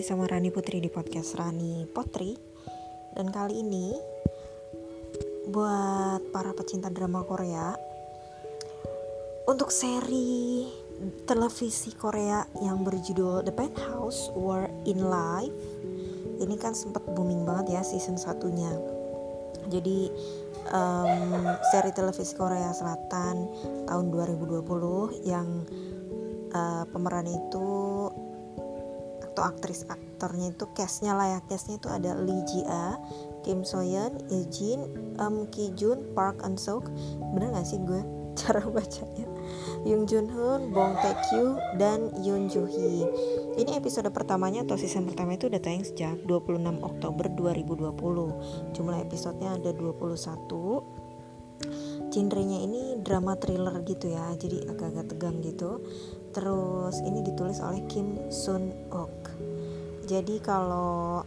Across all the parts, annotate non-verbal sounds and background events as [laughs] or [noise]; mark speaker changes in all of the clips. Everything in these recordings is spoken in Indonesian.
Speaker 1: lagi sama Rani Putri di podcast Rani Potri. Dan kali ini Buat para pecinta drama Korea Untuk seri televisi Korea yang berjudul The Penthouse War in Life Ini kan sempat booming banget ya season satunya. Jadi um, seri televisi Korea Selatan tahun 2020 yang uh, pemeran itu atau aktris aktornya itu castnya lah ya castnya itu ada Lee Ji A, Kim So Yeon, Jin, Um Ki Jun, Park Eun Suk bener gak sih gue [laughs] cara bacanya Yung Jun Hoon, Bong Tae Kyu, dan Yoon Joo Hee. Ini episode pertamanya atau season pertama itu udah tayang sejak 26 Oktober 2020. Jumlah episodenya ada 21. Genrenya ini drama thriller gitu ya, jadi agak-agak tegang gitu. Terus ini ditulis oleh Kim Sun Ok. Jadi kalau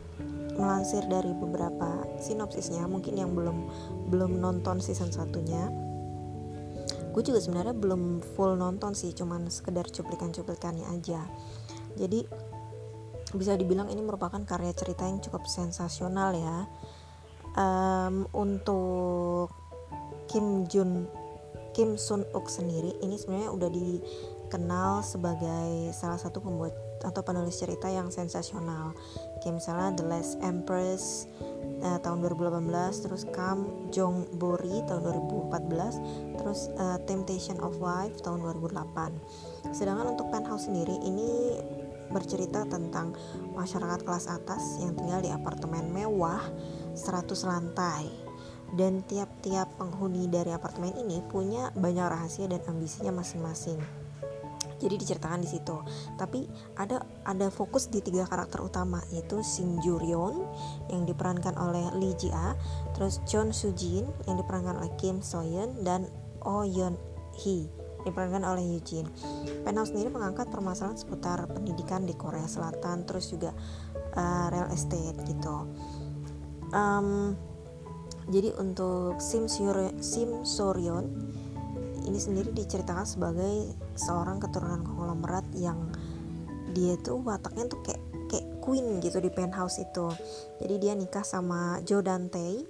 Speaker 1: melansir dari beberapa sinopsisnya, mungkin yang belum belum nonton season satunya, gue juga sebenarnya belum full nonton sih cuman sekedar cuplikan-cuplikannya aja. Jadi bisa dibilang ini merupakan karya cerita yang cukup sensasional ya. Um, untuk Kim Jun Kim Sun Uk sendiri ini sebenarnya udah dikenal sebagai salah satu pembuat atau penulis cerita yang sensasional. Kayak misalnya The Last Empress uh, tahun 2018 terus Kam Jong Bori tahun 2014 terus uh, Temptation of Life tahun 2008 sedangkan untuk Penthouse sendiri ini bercerita tentang masyarakat kelas atas yang tinggal di apartemen mewah 100 lantai. Dan tiap-tiap penghuni dari apartemen ini punya banyak rahasia dan ambisinya masing-masing jadi diceritakan di situ tapi ada ada fokus di tiga karakter utama yaitu Shin Juryon yang diperankan oleh Lee Ji A terus Chon Soo Jin yang diperankan oleh Kim So Yeon dan Oh Yeon Hee diperankan oleh Eugene. Penthouse sendiri mengangkat permasalahan seputar pendidikan di Korea Selatan, terus juga uh, real estate gitu. Um, jadi untuk Sim Soryon ini sendiri diceritakan sebagai seorang keturunan konglomerat yang dia tuh wataknya tuh kayak kayak queen gitu di penthouse itu. Jadi dia nikah sama Joe Dante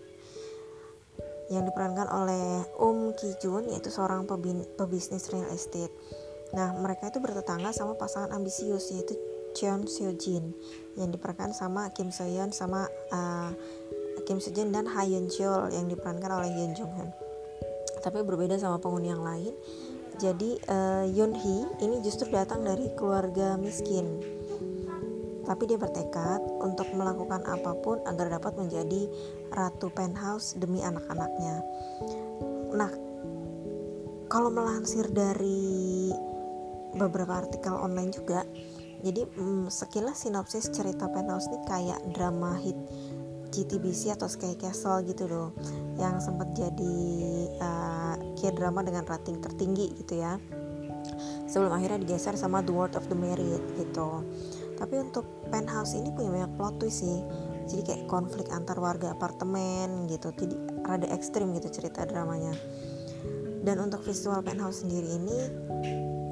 Speaker 1: yang diperankan oleh Um Ki Jun yaitu seorang pebisnis real estate. Nah mereka itu bertetangga sama pasangan ambisius yaitu Cheon Seo Jin yang diperankan sama Kim So Yeon sama uh, Kim So Jin dan Ha Yeon Chul yang diperankan oleh Yoon Jung Hoon tapi berbeda sama penghuni yang lain. Jadi uh, Yoon Hee ini justru datang dari keluarga miskin. Tapi dia bertekad untuk melakukan apa pun agar dapat menjadi ratu penthouse demi anak-anaknya. Nah kalau melansir dari beberapa artikel online juga jadi mm, sekilas sinopsis cerita penthouse ini kayak drama hit GTBC atau Sky Castle gitu loh. Yang sempat jadi uh, drama dengan rating tertinggi gitu ya. Sebelum akhirnya digeser sama The World of the Married gitu. Tapi untuk Penthouse ini punya banyak plot twist sih. Jadi kayak konflik antar warga apartemen gitu. Jadi rada ekstrim gitu cerita dramanya. Dan untuk visual Penthouse sendiri ini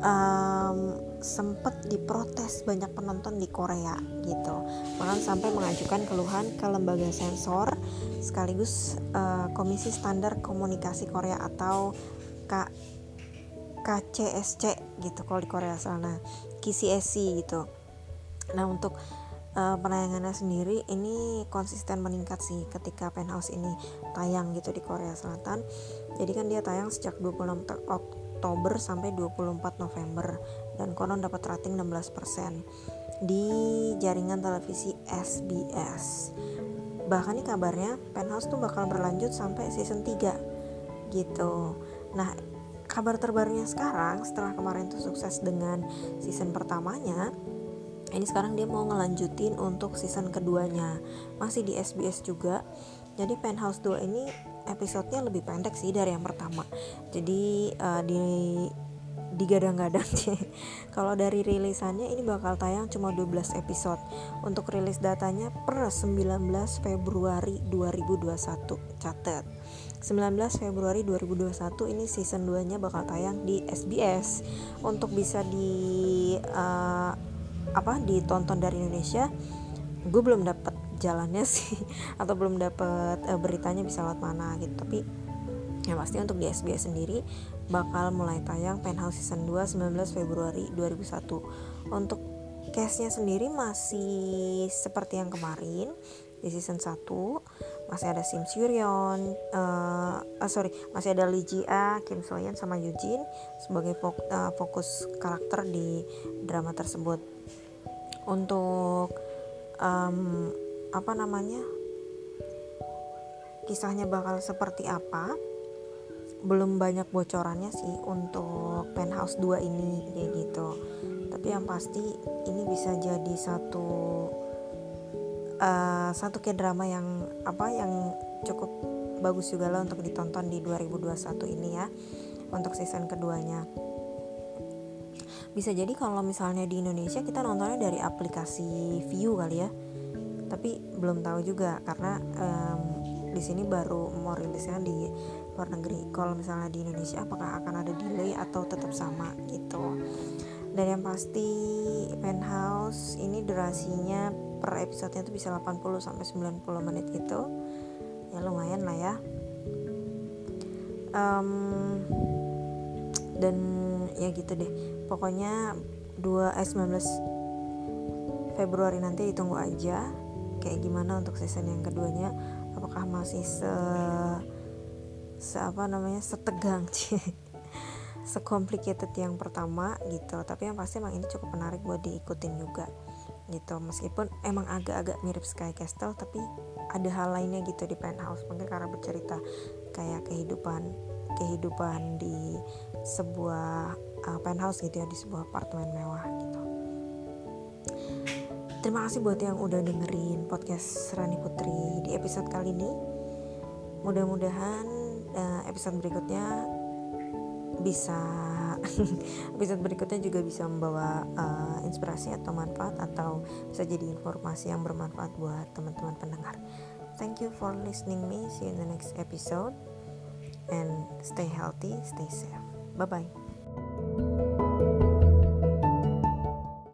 Speaker 1: um, sempat diprotes banyak penonton di Korea gitu. Bahkan sampai mengajukan keluhan ke lembaga sensor sekaligus uh, Komisi Standar Komunikasi Korea atau K KCSC gitu kalau di Korea sana KCSC gitu. Nah untuk uh, penayangannya sendiri ini konsisten meningkat sih ketika Penthouse ini tayang gitu di Korea Selatan. Jadi kan dia tayang sejak 26 Oktober sampai 24 November dan konon dapat rating 16% di jaringan televisi SBS. Bahkan nih kabarnya Penthouse tuh bakal berlanjut sampai season 3 gitu. Nah, kabar terbarunya sekarang setelah kemarin tuh sukses dengan season pertamanya, ini sekarang dia mau ngelanjutin untuk season keduanya masih di SBS juga jadi Penthouse 2 ini episodenya lebih pendek sih dari yang pertama. Jadi uh, di digadang-gadang [laughs] sih. Kalau dari rilisannya ini bakal tayang cuma 12 episode. Untuk rilis datanya per 19 Februari 2021 catat. 19 Februari 2021 ini season 2 nya bakal tayang di SBS untuk bisa di uh, apa ditonton dari Indonesia gue belum dapat jalannya sih [laughs] atau belum dapat uh, beritanya bisa lewat mana gitu. Tapi yang pasti untuk di SBS sendiri bakal mulai tayang Penthouse Season 2 19 Februari 2001 untuk case-nya sendiri masih seperti yang kemarin di season 1 masih ada Sim Suryon uh, uh, sorry masih ada Lee Ji A, Kim Soyeon sama Eugene sebagai fok, uh, fokus karakter di drama tersebut. Untuk um, apa namanya kisahnya bakal seperti apa. Belum banyak bocorannya sih untuk penthouse 2 ini kayak gitu. Tapi yang pasti ini bisa jadi satu uh, satu kayak drama yang apa yang cukup bagus juga lah untuk ditonton di 2021 ini ya untuk season keduanya. Bisa jadi kalau misalnya di Indonesia kita nontonnya dari aplikasi View kali ya tapi belum tahu juga karena um, di sini baru mau rilisnya di luar negeri. Kalau misalnya di Indonesia apakah akan ada delay atau tetap sama gitu? Dan yang pasti penthouse ini durasinya per episodenya tuh bisa 80 sampai 90 menit gitu. Ya lumayan lah ya. Um, dan ya gitu deh. Pokoknya 2 eh 19 Februari nanti ditunggu aja kayak gimana untuk season yang keduanya? Apakah masih se se apa namanya setegang [laughs] sekomplikated yang pertama gitu. Tapi yang pasti emang ini cukup menarik buat diikutin juga gitu. Meskipun emang agak-agak mirip Sky Castle tapi ada hal lainnya gitu di penthouse. Mungkin karena bercerita kayak kehidupan kehidupan di sebuah uh, penthouse gitu ya di sebuah apartemen mewah gitu terima kasih buat yang udah dengerin podcast Rani Putri di episode kali ini mudah-mudahan uh, episode berikutnya bisa [laughs] episode berikutnya juga bisa membawa uh, inspirasi atau manfaat atau bisa jadi informasi yang bermanfaat buat teman-teman pendengar. Thank you for listening me. See you in the next episode and stay healthy, stay safe. Bye bye.